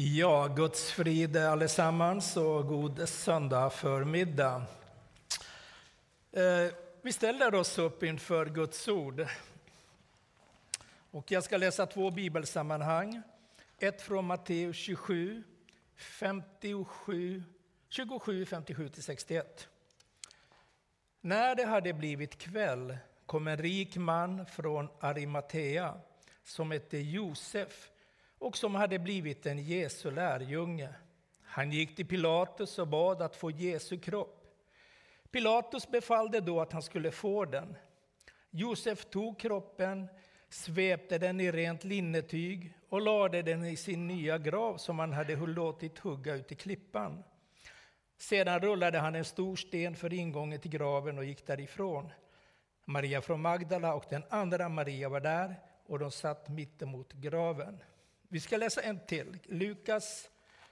Ja, Guds frid allesammans och god söndag förmiddag. Eh, vi ställer oss upp inför Guds ord. Och jag ska läsa två bibelsammanhang. Ett från Matteus 27, 57, 27, 57-61. När det hade blivit kväll kom en rik man från Arimatea som hette Josef och som hade blivit en Jesu lärjunge. Han gick till Pilatus och bad att få Jesu kropp. Pilatus befallde då att han skulle få den. Josef tog kroppen, svepte den i rent linnetyg och lade den i sin nya grav som han hade låtit hugga ut i klippan. Sedan rullade han en stor sten för ingången till graven och gick därifrån. Maria från Magdala och den andra Maria var där och de satt mittemot graven. Vi ska läsa en till, Lukas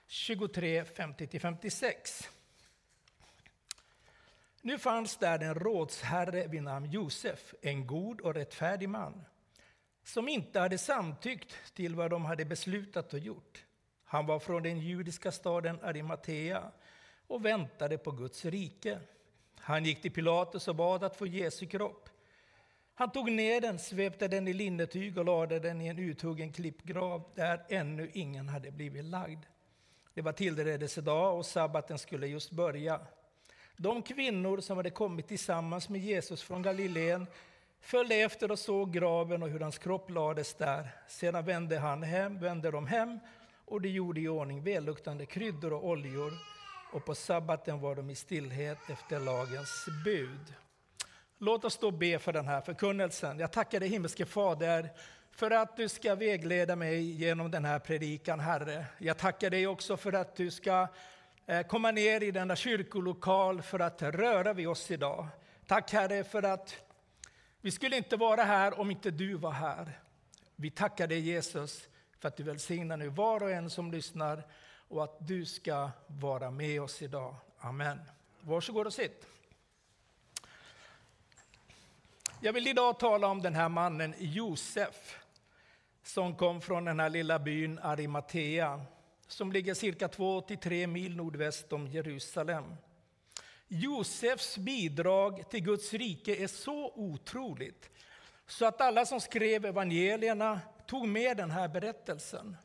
23, 50-56. Nu fanns där en rådsherre vid namn Josef, en god och rättfärdig man, som inte hade samtyckt till vad de hade beslutat och gjort. Han var från den judiska staden Arimatea och väntade på Guds rike. Han gick till Pilatus och bad att få Jesu kropp. Han tog ner den, svepte den i linnetyg och lade den i en uthuggen klippgrav där ännu ingen hade blivit lagd. Det var tillredelsedag och sabbaten skulle just börja. De kvinnor som hade kommit tillsammans med Jesus från Galileen följde efter och såg graven och hur hans kropp lades där. Sedan vände, han hem, vände de hem och de gjorde i ordning välluktande kryddor och oljor och på sabbaten var de i stillhet efter lagens bud. Låt oss då be för den här förkunnelsen. Jag tackar dig himmelske Fader för att du ska vägleda mig genom den här predikan, Herre. Jag tackar dig också för att du ska eh, komma ner i denna kyrkolokal för att röra vid oss idag. Tack Herre för att vi skulle inte vara här om inte du var här. Vi tackar dig Jesus för att du välsignar nu var och en som lyssnar och att du ska vara med oss idag. Amen. Varsågod och sitt. Jag vill idag tala om den här mannen Josef som kom från den här lilla byn Arimatea som ligger cirka 2-3 mil nordväst om Jerusalem. Josefs bidrag till Guds rike är så otroligt så att alla som skrev evangelierna tog med den här berättelsen.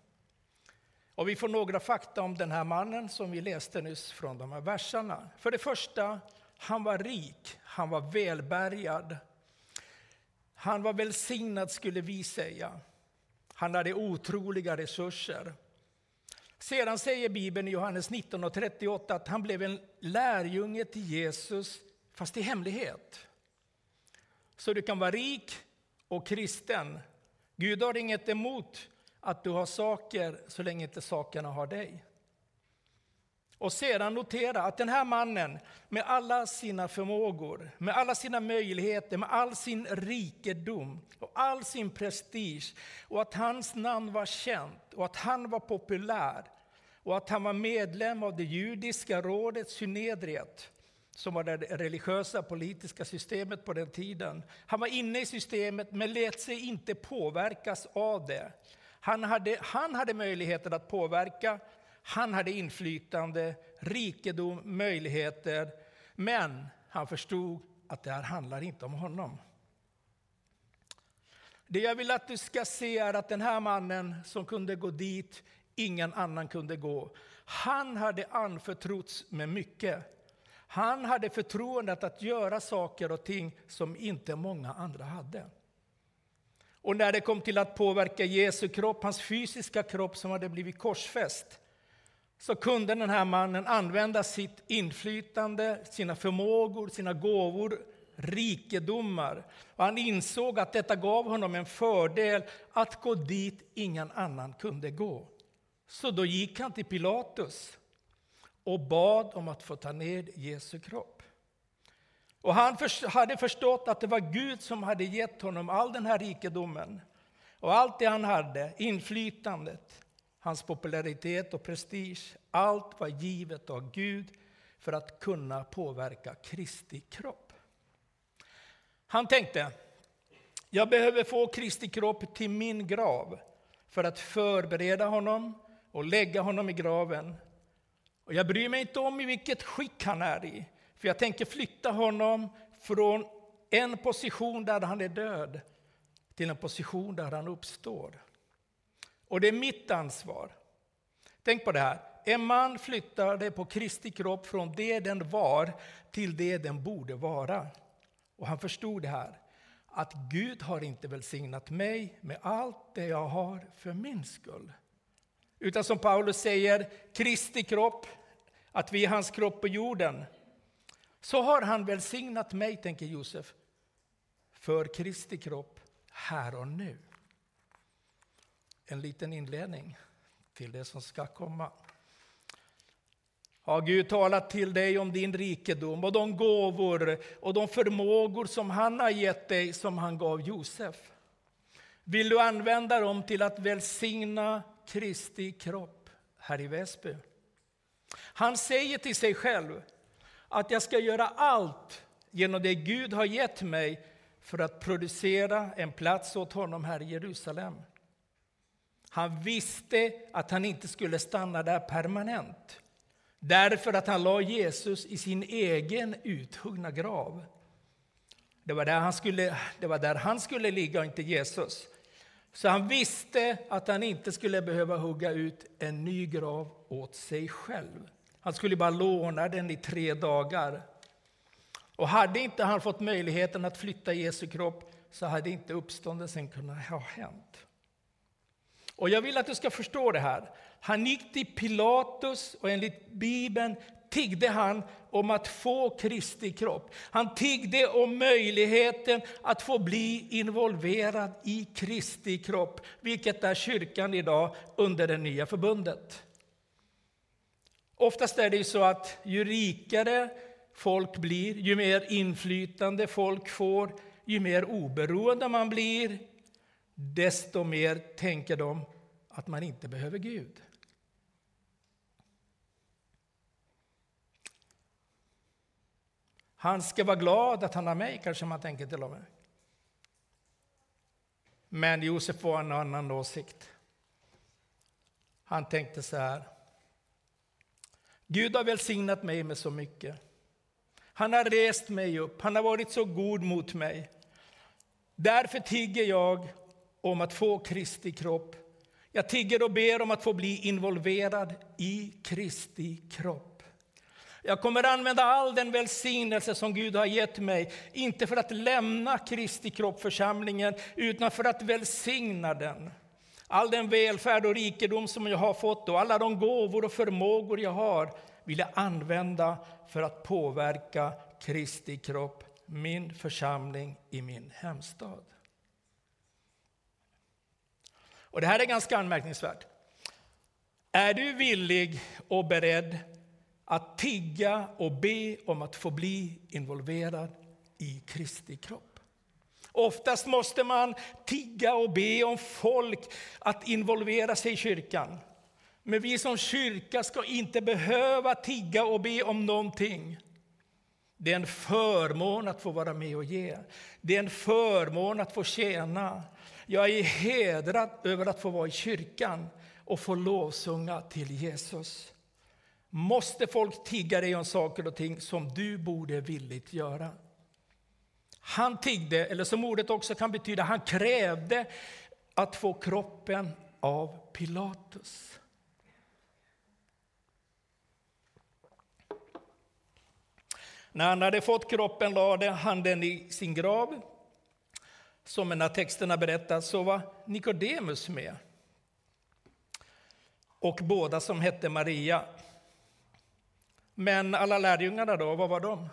Och vi får några fakta om den här mannen som vi läste nyss från de här verserna. För det första, han var rik, han var välbärgad. Han var välsignad skulle vi säga. Han hade otroliga resurser. Sedan säger Bibeln i Johannes 19 och 38 att han blev en lärjunge till Jesus, fast i hemlighet. Så du kan vara rik och kristen. Gud har inget emot att du har saker så länge inte sakerna har dig. Och sedan notera att den här mannen med alla sina förmågor, med alla sina möjligheter, med all sin rikedom och all sin prestige och att hans namn var känt och att han var populär och att han var medlem av det judiska rådet Synedriet som var det religiösa politiska systemet på den tiden. Han var inne i systemet men lät sig inte påverkas av det. Han hade, han hade möjligheten att påverka han hade inflytande, rikedom, möjligheter. Men han förstod att det här handlar inte om honom. Det jag vill att du ska se är att den här mannen som kunde gå dit ingen annan kunde gå. Han hade anförtrotts med mycket. Han hade förtroendet att göra saker och ting som inte många andra hade. Och när det kom till att påverka Jesu kropp, hans fysiska kropp som hade blivit korsfäst, så kunde den här mannen använda sitt inflytande, sina förmågor, sina gåvor, rikedomar. Och han insåg att detta gav honom en fördel att gå dit ingen annan kunde gå. Så då gick han till Pilatus och bad om att få ta ner Jesu kropp. Och han hade förstått att det var Gud som hade gett honom all den här rikedomen och allt det han hade, inflytandet, hans popularitet och prestige, allt var givet av Gud för att kunna påverka Kristi kropp. Han tänkte, jag behöver få Kristi kropp till min grav för att förbereda honom och lägga honom i graven. Och jag bryr mig inte om i vilket skick han är i, för jag tänker flytta honom från en position där han är död till en position där han uppstår. Och det är mitt ansvar. Tänk på det här. En man flyttade på Kristi kropp från det den var till det den borde vara. Och han förstod det här, att Gud har inte välsignat mig med allt det jag har för min skull. Utan som Paulus säger, Kristi kropp, att vi är hans kropp på jorden. Så har han välsignat mig, tänker Josef, för Kristi kropp här och nu. En liten inledning till det som ska komma. Har Gud talat till dig om din rikedom och de gåvor och de förmågor som han har gett dig, som han gav Josef? Vill du använda dem till att välsigna Kristi kropp här i Väsby? Han säger till sig själv att jag ska göra allt genom det Gud har gett mig för att producera en plats åt honom här i Jerusalem. Han visste att han inte skulle stanna där permanent. Därför att han la Jesus i sin egen uthuggna grav. Det var, där han skulle, det var där han skulle ligga och inte Jesus. Så han visste att han inte skulle behöva hugga ut en ny grav åt sig själv. Han skulle bara låna den i tre dagar. Och hade inte han fått möjligheten att flytta Jesu kropp så hade inte uppståndelsen kunnat ha hänt. Och jag vill att du ska förstå det här. Han gick till Pilatus och enligt Bibeln tiggde han om att få Kristi kropp. Han tiggde om möjligheten att få bli involverad i Kristi kropp, vilket är kyrkan idag under det nya förbundet. Oftast är det så att ju rikare folk blir, ju mer inflytande folk får, ju mer oberoende man blir, desto mer tänker de att man inte behöver Gud. Han ska vara glad att han har mig, kanske man tänker till och med. Men Josef var en annan åsikt. Han tänkte så här. Gud har välsignat mig med så mycket. Han har rest mig upp, han har varit så god mot mig. Därför tigger jag om att få Kristi kropp. Jag tigger och ber om att få bli involverad i Kristi kropp. Jag kommer använda all den välsignelse som Gud har gett mig, inte för att lämna Kristi kropp, församlingen, utan för att välsigna den. All den välfärd och rikedom som jag har fått och alla de gåvor och förmågor jag har vill jag använda för att påverka Kristi kropp, min församling i min hemstad. Och Det här är ganska anmärkningsvärt. Är du villig och beredd att tigga och be om att få bli involverad i Kristi kropp. Oftast måste man tigga och be om folk att involvera sig i kyrkan. Men vi som kyrka ska inte behöva tigga och be om någonting. Det är en förmån att få vara med och ge. Det är en förmån att få tjäna. Jag är hedrad över att få vara i kyrkan och få lovsjunga till Jesus måste folk tigga dig om saker och ting som du borde villigt göra. Han tiggde, eller som ordet också kan betyda, han krävde att få kroppen av Pilatus. När han hade fått kroppen lade han den i sin grav. Som en av texterna berättar så var Nikodemus med. Och båda som hette Maria. Men alla lärjungarna då, vad var de?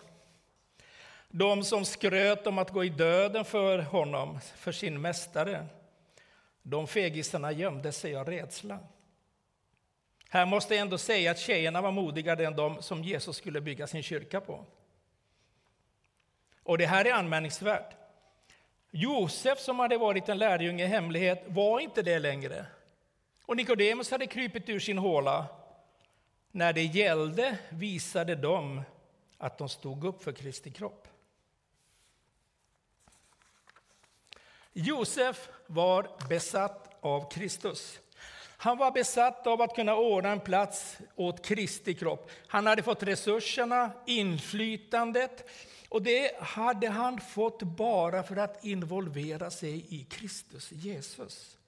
De som skröt om att gå i döden för honom, för sin mästare. De fegisarna gömde sig av rädsla. Här måste jag ändå säga att tjejerna var modigare än de som Jesus skulle bygga sin kyrka på. Och det här är anmärkningsvärt. Josef, som hade varit en lärjunge i hemlighet, var inte det längre. Och Nikodemus hade krypit ur sin håla när det gällde visade de att de stod upp för Kristi kropp. Josef var besatt av Kristus. Han var besatt av att kunna ordna en plats åt Kristi kropp. Han hade fått resurserna, inflytandet, och det hade han fått bara för att involvera sig i Kristus Jesus.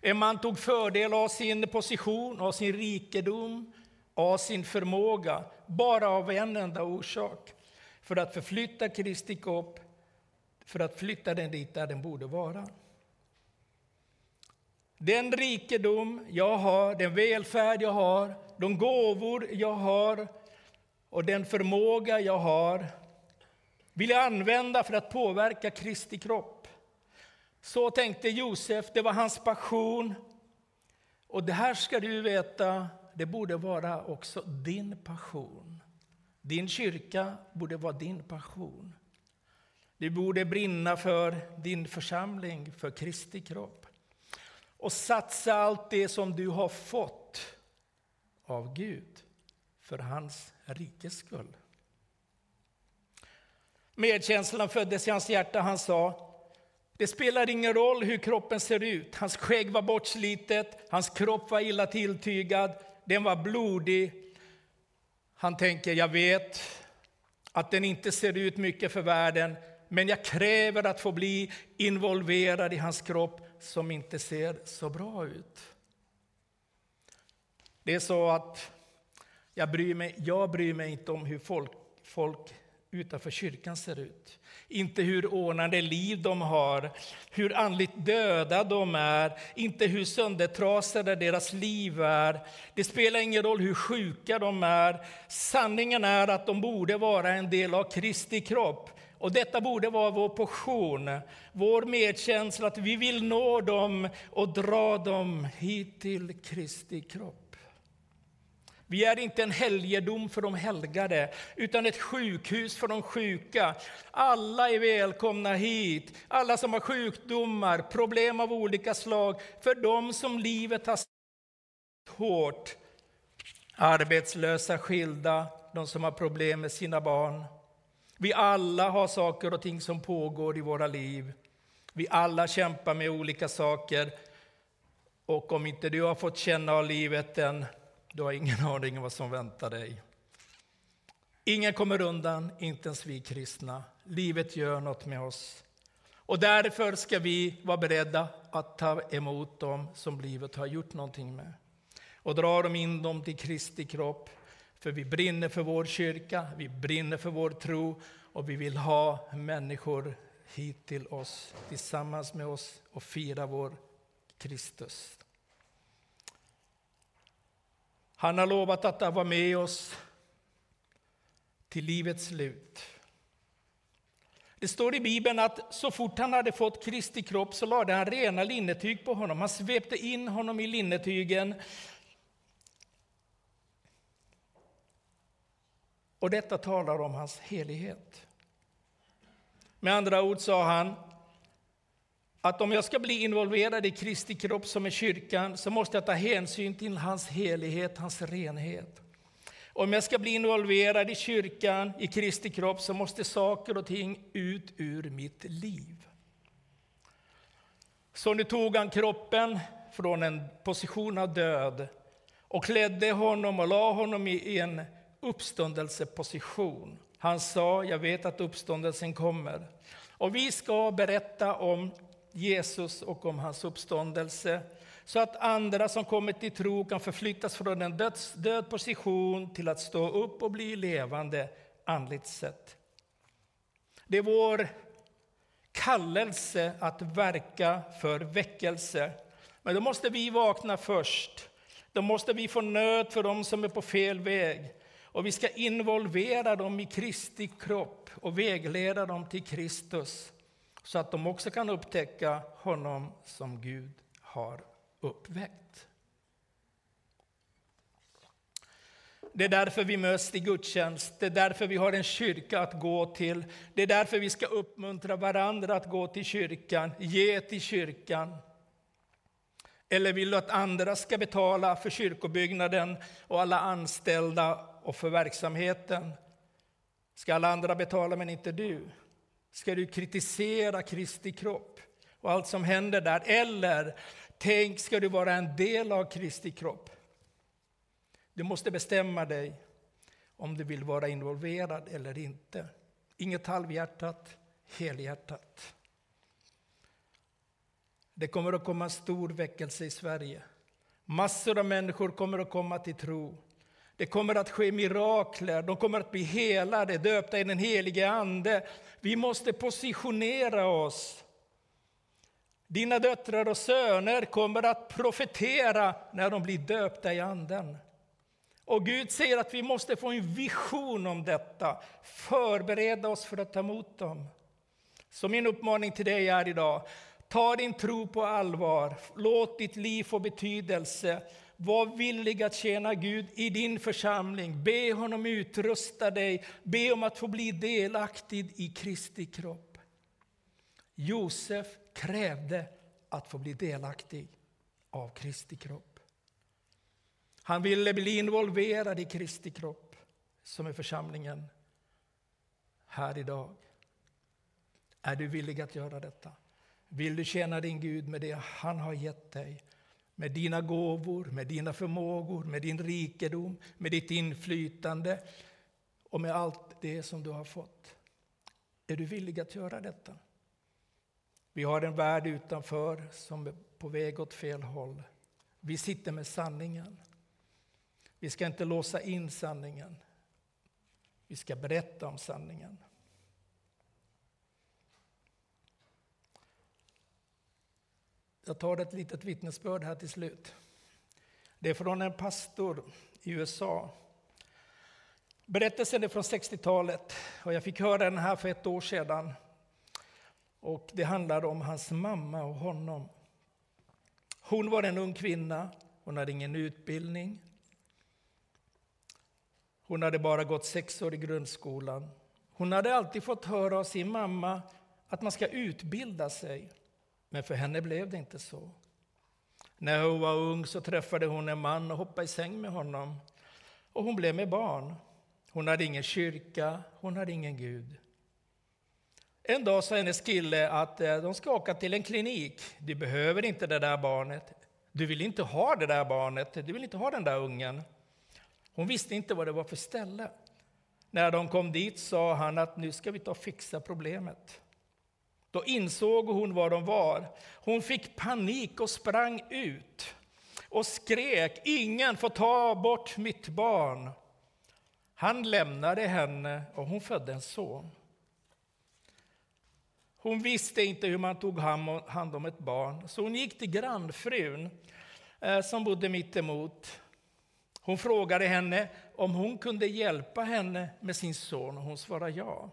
En man tog fördel av sin position, av sin rikedom, av sin förmåga, bara av en enda orsak. För att förflytta Kristi kropp, för att flytta den dit där den borde vara. Den rikedom jag har, den välfärd jag har, de gåvor jag har och den förmåga jag har vill jag använda för att påverka Kristi kropp. Så tänkte Josef, det var hans passion. Och det här ska du veta, det borde vara också din passion. Din kyrka borde vara din passion. Du borde brinna för din församling, för Kristi kropp. Och satsa allt det som du har fått av Gud för hans rikes skull. Medkänslan föddes i hans hjärta. Han sa, det spelar ingen roll hur kroppen ser ut. Hans skägg var bortslitet, hans kropp var illa tilltygad, den var blodig. Han tänker, jag vet att den inte ser ut mycket för världen, men jag kräver att få bli involverad i hans kropp som inte ser så bra ut. Det är så att jag bryr mig, jag bryr mig inte om hur folk, folk utanför kyrkan ser ut. Inte hur ordnade liv de har, hur andligt döda de är, inte hur söndertrasade deras liv är. Det spelar ingen roll hur sjuka de är. Sanningen är att de borde vara en del av Kristi kropp. Och detta borde vara vår portion, vår medkänsla, att vi vill nå dem och dra dem hit till Kristi kropp. Vi är inte en helgedom för de helgade, utan ett sjukhus för de sjuka. Alla är välkomna hit, alla som har sjukdomar, problem av olika slag, för dem som livet har hårt. Arbetslösa, skilda, de som har problem med sina barn. Vi alla har saker och ting som pågår i våra liv. Vi alla kämpar med olika saker. Och om inte du har fått känna av livet än, du har ingen aning om vad som väntar dig. Ingen kommer undan, inte ens vi kristna. Livet gör något med oss. Och därför ska vi vara beredda att ta emot dem som livet har gjort någonting med. Och dra dem in dem till Kristi kropp. För vi brinner för vår kyrka, vi brinner för vår tro och vi vill ha människor hit till oss, tillsammans med oss och fira vår Kristus. Han har lovat att vara med oss till livets slut. Det står i Bibeln att så fort han hade fått Kristi kropp så lade han rena linnetyg på honom. Han svepte in honom i linnetygen. Och detta talar om hans helighet. Med andra ord sa han, att om jag ska bli involverad i Kristi kropp som är kyrkan så måste jag ta hänsyn till hans helighet, hans renhet. Om jag ska bli involverad i kyrkan, i Kristi kropp, så måste saker och ting ut ur mitt liv. Så nu tog han kroppen från en position av död och klädde honom och la honom i en uppståndelseposition. Han sa, jag vet att uppståndelsen kommer. Och vi ska berätta om Jesus och om hans uppståndelse så att andra som kommit till tro kan förflyttas från en döds, död position till att stå upp och bli levande andligt sett. Det är vår kallelse att verka för väckelse. Men då måste vi vakna först. Då måste vi få nöd för dem som är på fel väg. Och vi ska involvera dem i Kristi kropp och vägleda dem till Kristus så att de också kan upptäcka honom som Gud har uppväckt. Det är därför vi möts i gudstjänst, det är därför vi har en kyrka att gå till. Det är därför vi ska uppmuntra varandra att gå till kyrkan, ge till kyrkan. Eller vill du att andra ska betala för kyrkobyggnaden och alla anställda och för verksamheten? Ska alla andra betala men inte du? Ska du kritisera Kristi kropp och allt som händer där? Eller Tänk, ska du vara en del av Kristi kropp? Du måste bestämma dig om du vill vara involverad eller inte. Inget halvhjärtat, helhjärtat. Det kommer att komma en stor väckelse i Sverige. Massor av människor kommer att komma till tro. Det kommer att ske mirakler, de kommer att bli helade, döpta i den helige Ande. Vi måste positionera oss. Dina döttrar och söner kommer att profetera när de blir döpta i Anden. Och Gud säger att vi måste få en vision om detta, förbereda oss för att ta emot dem. Så min uppmaning till dig är idag, ta din tro på allvar, låt ditt liv få betydelse. Var villig att tjäna Gud i din församling. Be honom utrusta dig. Be om att få bli delaktig i Kristi kropp. Josef krävde att få bli delaktig av Kristi kropp. Han ville bli involverad i Kristi kropp, som är församlingen här idag. Är du villig att göra detta? Vill du tjäna din Gud med det han har gett dig? Med dina gåvor, med dina förmågor, med din rikedom, med ditt inflytande och med allt det som du har fått. Är du villig att göra detta? Vi har en värld utanför som är på väg åt fel håll. Vi sitter med sanningen. Vi ska inte låsa in sanningen. Vi ska berätta om sanningen. Jag tar ett litet vittnesbörd här till slut. Det är från en pastor i USA. Berättelsen är från 60-talet och jag fick höra den här för ett år sedan. Och Det handlar om hans mamma och honom. Hon var en ung kvinna, hon hade ingen utbildning. Hon hade bara gått sex år i grundskolan. Hon hade alltid fått höra av sin mamma att man ska utbilda sig. Men för henne blev det inte så. När hon var ung så träffade hon en man och hoppade i säng med honom. Och hon blev med barn. Hon hade ingen kyrka, hon hade ingen Gud. En dag sa hennes kille att eh, de ska åka till en klinik. Du behöver inte det där barnet. Du vill inte ha det där barnet. Du vill inte ha den där ungen. Hon visste inte vad det var för ställe. När de kom dit sa han att nu ska vi ta och fixa problemet. Då insåg hon var de var. Hon fick panik och sprang ut och skrek ingen får ta bort mitt barn. Han lämnade henne och hon födde en son. Hon visste inte hur man tog hand om ett barn, så hon gick till grannfrun eh, som bodde mitt emot. Hon frågade henne om hon kunde hjälpa henne med sin son och hon svarade ja.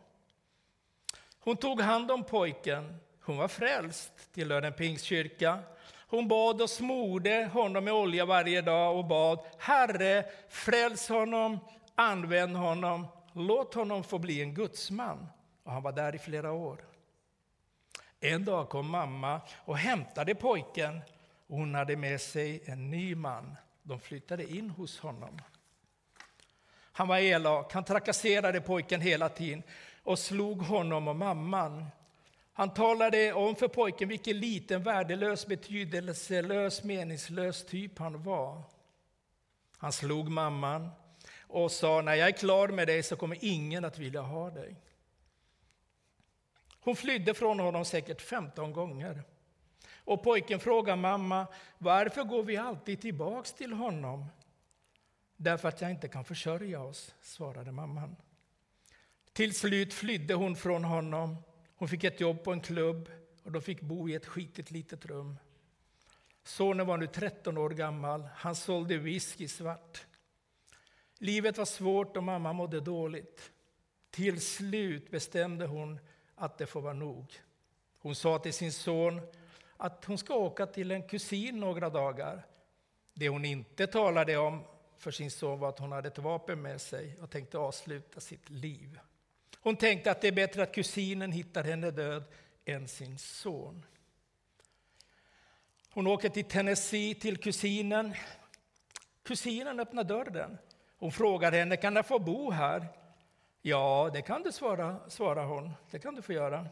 Hon tog hand om pojken. Hon var frälst, tillhörde en pingstkyrka. Hon bad och smorde honom med olja varje dag och bad Herre, fräls honom, använd honom, låt honom få bli en gudsman. Och han var där i flera år. En dag kom mamma och hämtade pojken hon hade med sig en ny man. De flyttade in hos honom. Han var elak, han trakasserade pojken hela tiden och slog honom och mamman. Han talade om för pojken vilken liten, värdelös, betydelselös, meningslös typ han var. Han slog mamman och sa, när jag är klar med dig så kommer ingen att vilja ha dig. Hon flydde från honom säkert 15 gånger. Och pojken frågar mamma, varför går vi alltid tillbaks till honom? Därför att jag inte kan försörja oss, svarade mamman. Till slut flydde hon från honom. Hon fick ett jobb på en klubb och de fick bo i ett skitigt litet rum. Sonen var nu 13 år gammal. Han sålde whisky svart. Livet var svårt och mamma mådde dåligt. Till slut bestämde hon att det får vara nog. Hon sa till sin son att hon ska åka till en kusin några dagar. Det hon inte talade om för sin son var att hon hade ett vapen med sig och tänkte avsluta sitt liv. Hon tänkte att det är bättre att kusinen hittar henne död än sin son. Hon åker till Tennessee till kusinen. Kusinen öppnar dörren. Hon frågar henne, kan jag få bo här? Ja, det kan du, svara, svarar hon. Det kan du få göra.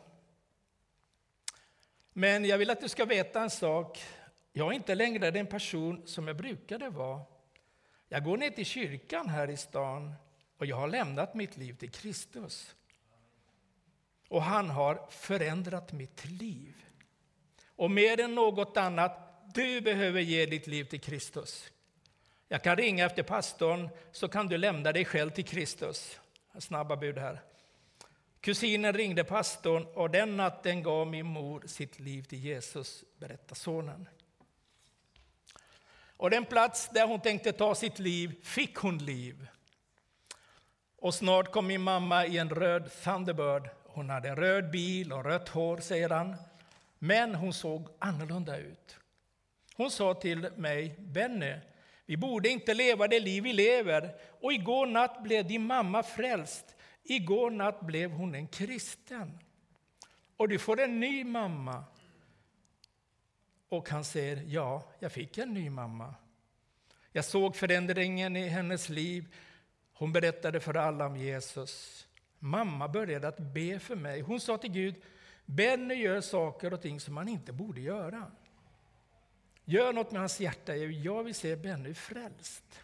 Men jag vill att du ska veta en sak. Jag är inte längre den person som jag brukade vara. Jag går ner till kyrkan här i stan och jag har lämnat mitt liv till Kristus. Och han har förändrat mitt liv. Och mer än något annat, du behöver ge ditt liv till Kristus. Jag kan ringa efter pastorn så kan du lämna dig själv till Kristus. Snabba bud här. Kusinen ringde pastorn och den natten gav min mor sitt liv till Jesus, berättar sonen. Och den plats där hon tänkte ta sitt liv fick hon liv. Och snart kom min mamma i en röd Thunderbird. Hon hade röd bil och rött hår, säger han. Men hon såg annorlunda ut. Hon sa till mig, Benny, vi borde inte leva det liv vi lever. Och igår natt blev din mamma frälst. Igår natt blev hon en kristen. Och du får en ny mamma. Och han säger, ja, jag fick en ny mamma. Jag såg förändringen i hennes liv. Hon berättade för alla om Jesus. Mamma började att be för mig. Hon sa till Gud, Benny gör saker och ting som han inte borde göra. Gör något med hans hjärta. Jag vill se Benny frälst.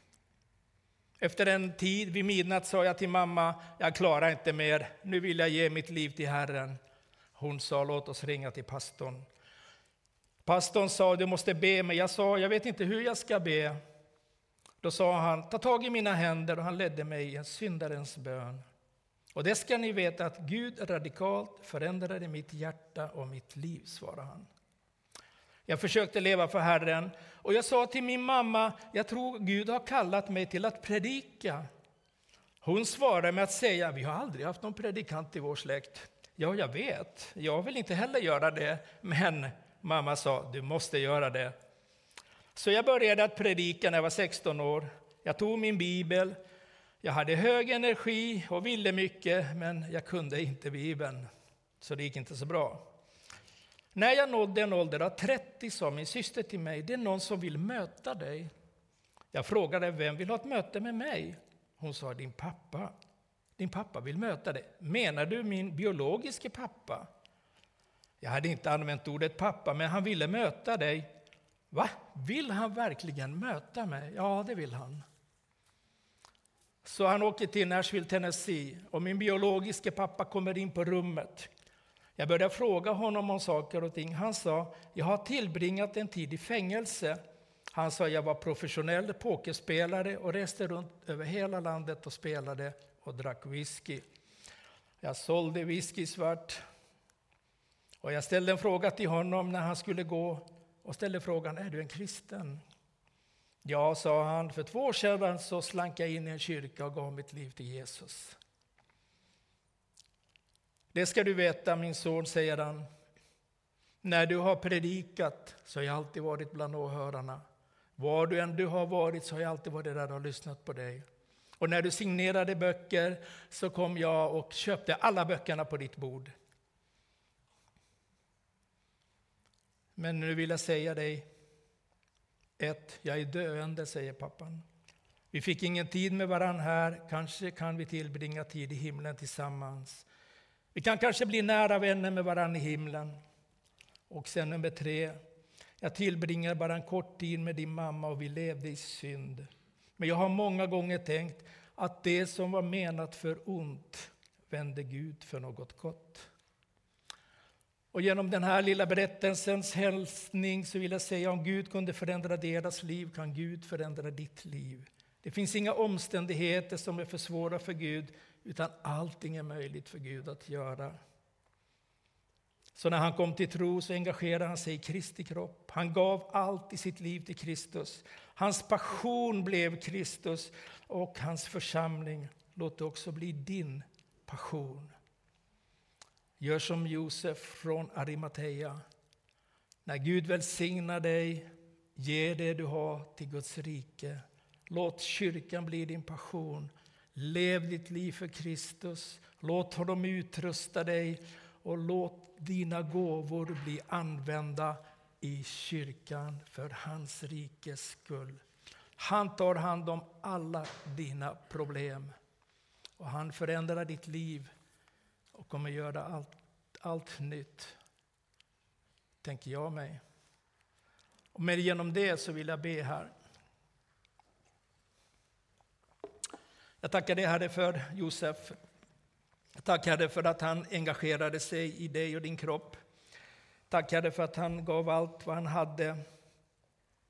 Efter en tid vid midnatt sa jag till mamma, jag klarar inte mer, nu vill jag ge mitt liv till Herren. Hon sa, låt oss ringa till pastorn. Pastorn sa, du måste be mig. Jag sa, jag vet inte hur jag ska be. Då sa han, ta tag i mina händer och han ledde mig i en syndarens bön. Och det ska ni veta att Gud radikalt förändrade mitt hjärta och mitt liv, svarade han. Jag försökte leva för Herren och jag sa till min mamma, jag tror Gud har kallat mig till att predika. Hon svarade med att säga, vi har aldrig haft någon predikant i vår släkt. Ja, jag vet, jag vill inte heller göra det, men mamma sa, du måste göra det. Så jag började att predika när jag var 16 år. Jag tog min bibel, jag hade hög energi och ville mycket, men jag kunde inte Bibeln, så det gick inte så bra. När jag nådde en ålder av 30 sa min syster till mig, det är någon som vill möta dig. Jag frågade, vem vill ha ett möte med mig? Hon sa, din pappa. Din pappa vill möta dig. Menar du min biologiske pappa? Jag hade inte använt ordet pappa, men han ville möta dig. Va? Vill han verkligen möta mig? Ja, det vill han. Så han åker till Nashville, Tennessee och min biologiske pappa kommer in på rummet. Jag började fråga honom om saker och ting. Han sa, jag har tillbringat en tid i fängelse. Han sa, jag var professionell pokerspelare och reste runt över hela landet och spelade och drack whisky. Jag sålde whisky svart. Och jag ställde en fråga till honom när han skulle gå och ställde frågan, är du en kristen? Ja, sa han, för två år sedan så slank jag in i en kyrka och gav mitt liv till Jesus. Det ska du veta, min son, säger han. När du har predikat så har jag alltid varit bland åhörarna. Var du än du har varit så har jag alltid varit där och lyssnat på dig. Och när du signerade böcker så kom jag och köpte alla böckerna på ditt bord. Men nu vill jag säga dig ett, jag är döende, säger pappan. Vi fick ingen tid med varann här, kanske kan vi tillbringa tid i himlen tillsammans. Vi kan kanske bli nära vänner med varann i himlen. Och sen nummer tre, jag tillbringade bara en kort tid med din mamma och vi levde i synd. Men jag har många gånger tänkt att det som var menat för ont vände Gud för något gott. Och genom den här lilla berättelsens hälsning så vill jag säga om Gud kunde förändra deras liv kan Gud förändra ditt liv. Det finns inga omständigheter som är för svåra för Gud utan allting är möjligt för Gud att göra. Så när han kom till tro så engagerade han sig i Kristi kropp. Han gav allt i sitt liv till Kristus. Hans passion blev Kristus och hans församling. Låt det också bli din passion. Gör som Josef från Arimatea. När Gud välsignar dig, ge det du har till Guds rike. Låt kyrkan bli din passion. Lev ditt liv för Kristus. Låt honom utrusta dig och låt dina gåvor bli använda i kyrkan för hans rikes skull. Han tar hand om alla dina problem och han förändrar ditt liv och kommer göra allt, allt nytt, tänker jag mig. Och med genom det så vill jag be här. Jag tackar dig Herre för Josef. Tack Herre för att han engagerade sig i dig och din kropp. Tack Herre för att han gav allt vad han hade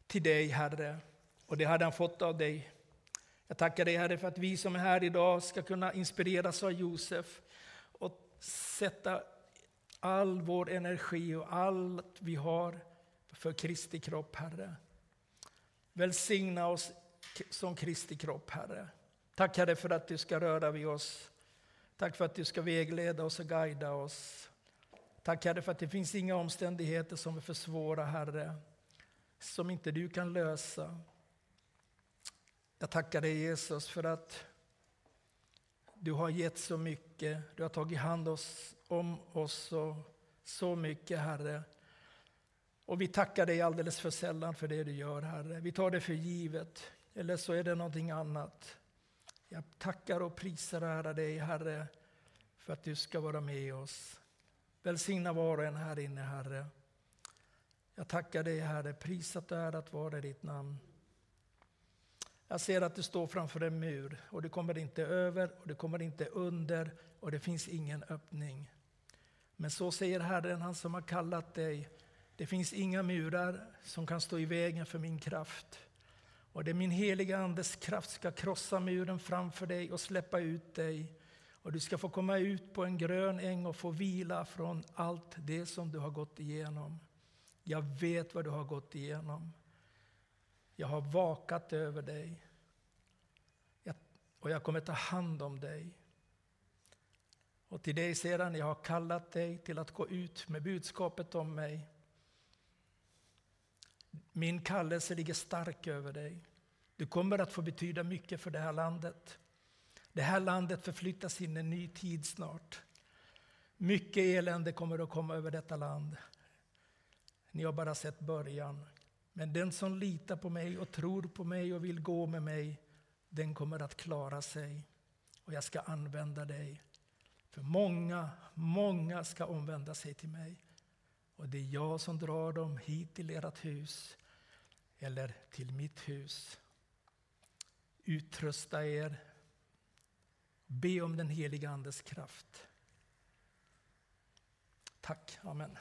till dig Herre. Och det hade han fått av dig. Jag tackar dig Herre för att vi som är här idag ska kunna inspireras av Josef sätta all vår energi och allt vi har för Kristi kropp Herre. Välsigna oss som Kristi kropp Herre. Tack Herre för att du ska röra vid oss. Tack för att du ska vägleda oss och guida oss. Tack Herre för att det finns inga omständigheter som är för svåra Herre, som inte du kan lösa. Jag tackar dig Jesus för att du har gett så mycket. Du har tagit hand om oss så, så mycket Herre. Och vi tackar dig alldeles för sällan för det du gör Herre. Vi tar det för givet. Eller så är det någonting annat. Jag tackar och prisar och ärar dig Herre för att du ska vara med oss. Välsigna var och en här inne Herre. Jag tackar dig Herre, prisat och ärat vare ditt namn. Jag ser att du står framför en mur och du kommer inte över och du kommer inte under och det finns ingen öppning. Men så säger Herren, han som har kallat dig. Det finns inga murar som kan stå i vägen för min kraft. Och det är min heliga Andes kraft ska krossa muren framför dig och släppa ut dig. Och du ska få komma ut på en grön äng och få vila från allt det som du har gått igenom. Jag vet vad du har gått igenom. Jag har vakat över dig. och jag kommer ta hand om dig. Och till dig sedan, jag har kallat dig till att gå ut med budskapet om mig. Min kallelse ligger stark över dig. Du kommer att få betyda mycket för det här landet. Det här landet förflyttas in i en ny tid snart. Mycket elände kommer att komma över detta land. Ni har bara sett början. Men den som litar på mig och tror på mig och vill gå med mig, den kommer att klara sig. Och jag ska använda dig. För många, många ska omvända sig till mig. Och det är jag som drar dem hit till ert hus, eller till mitt hus. Utrusta er. Be om den heliga Andes kraft. Tack. Amen.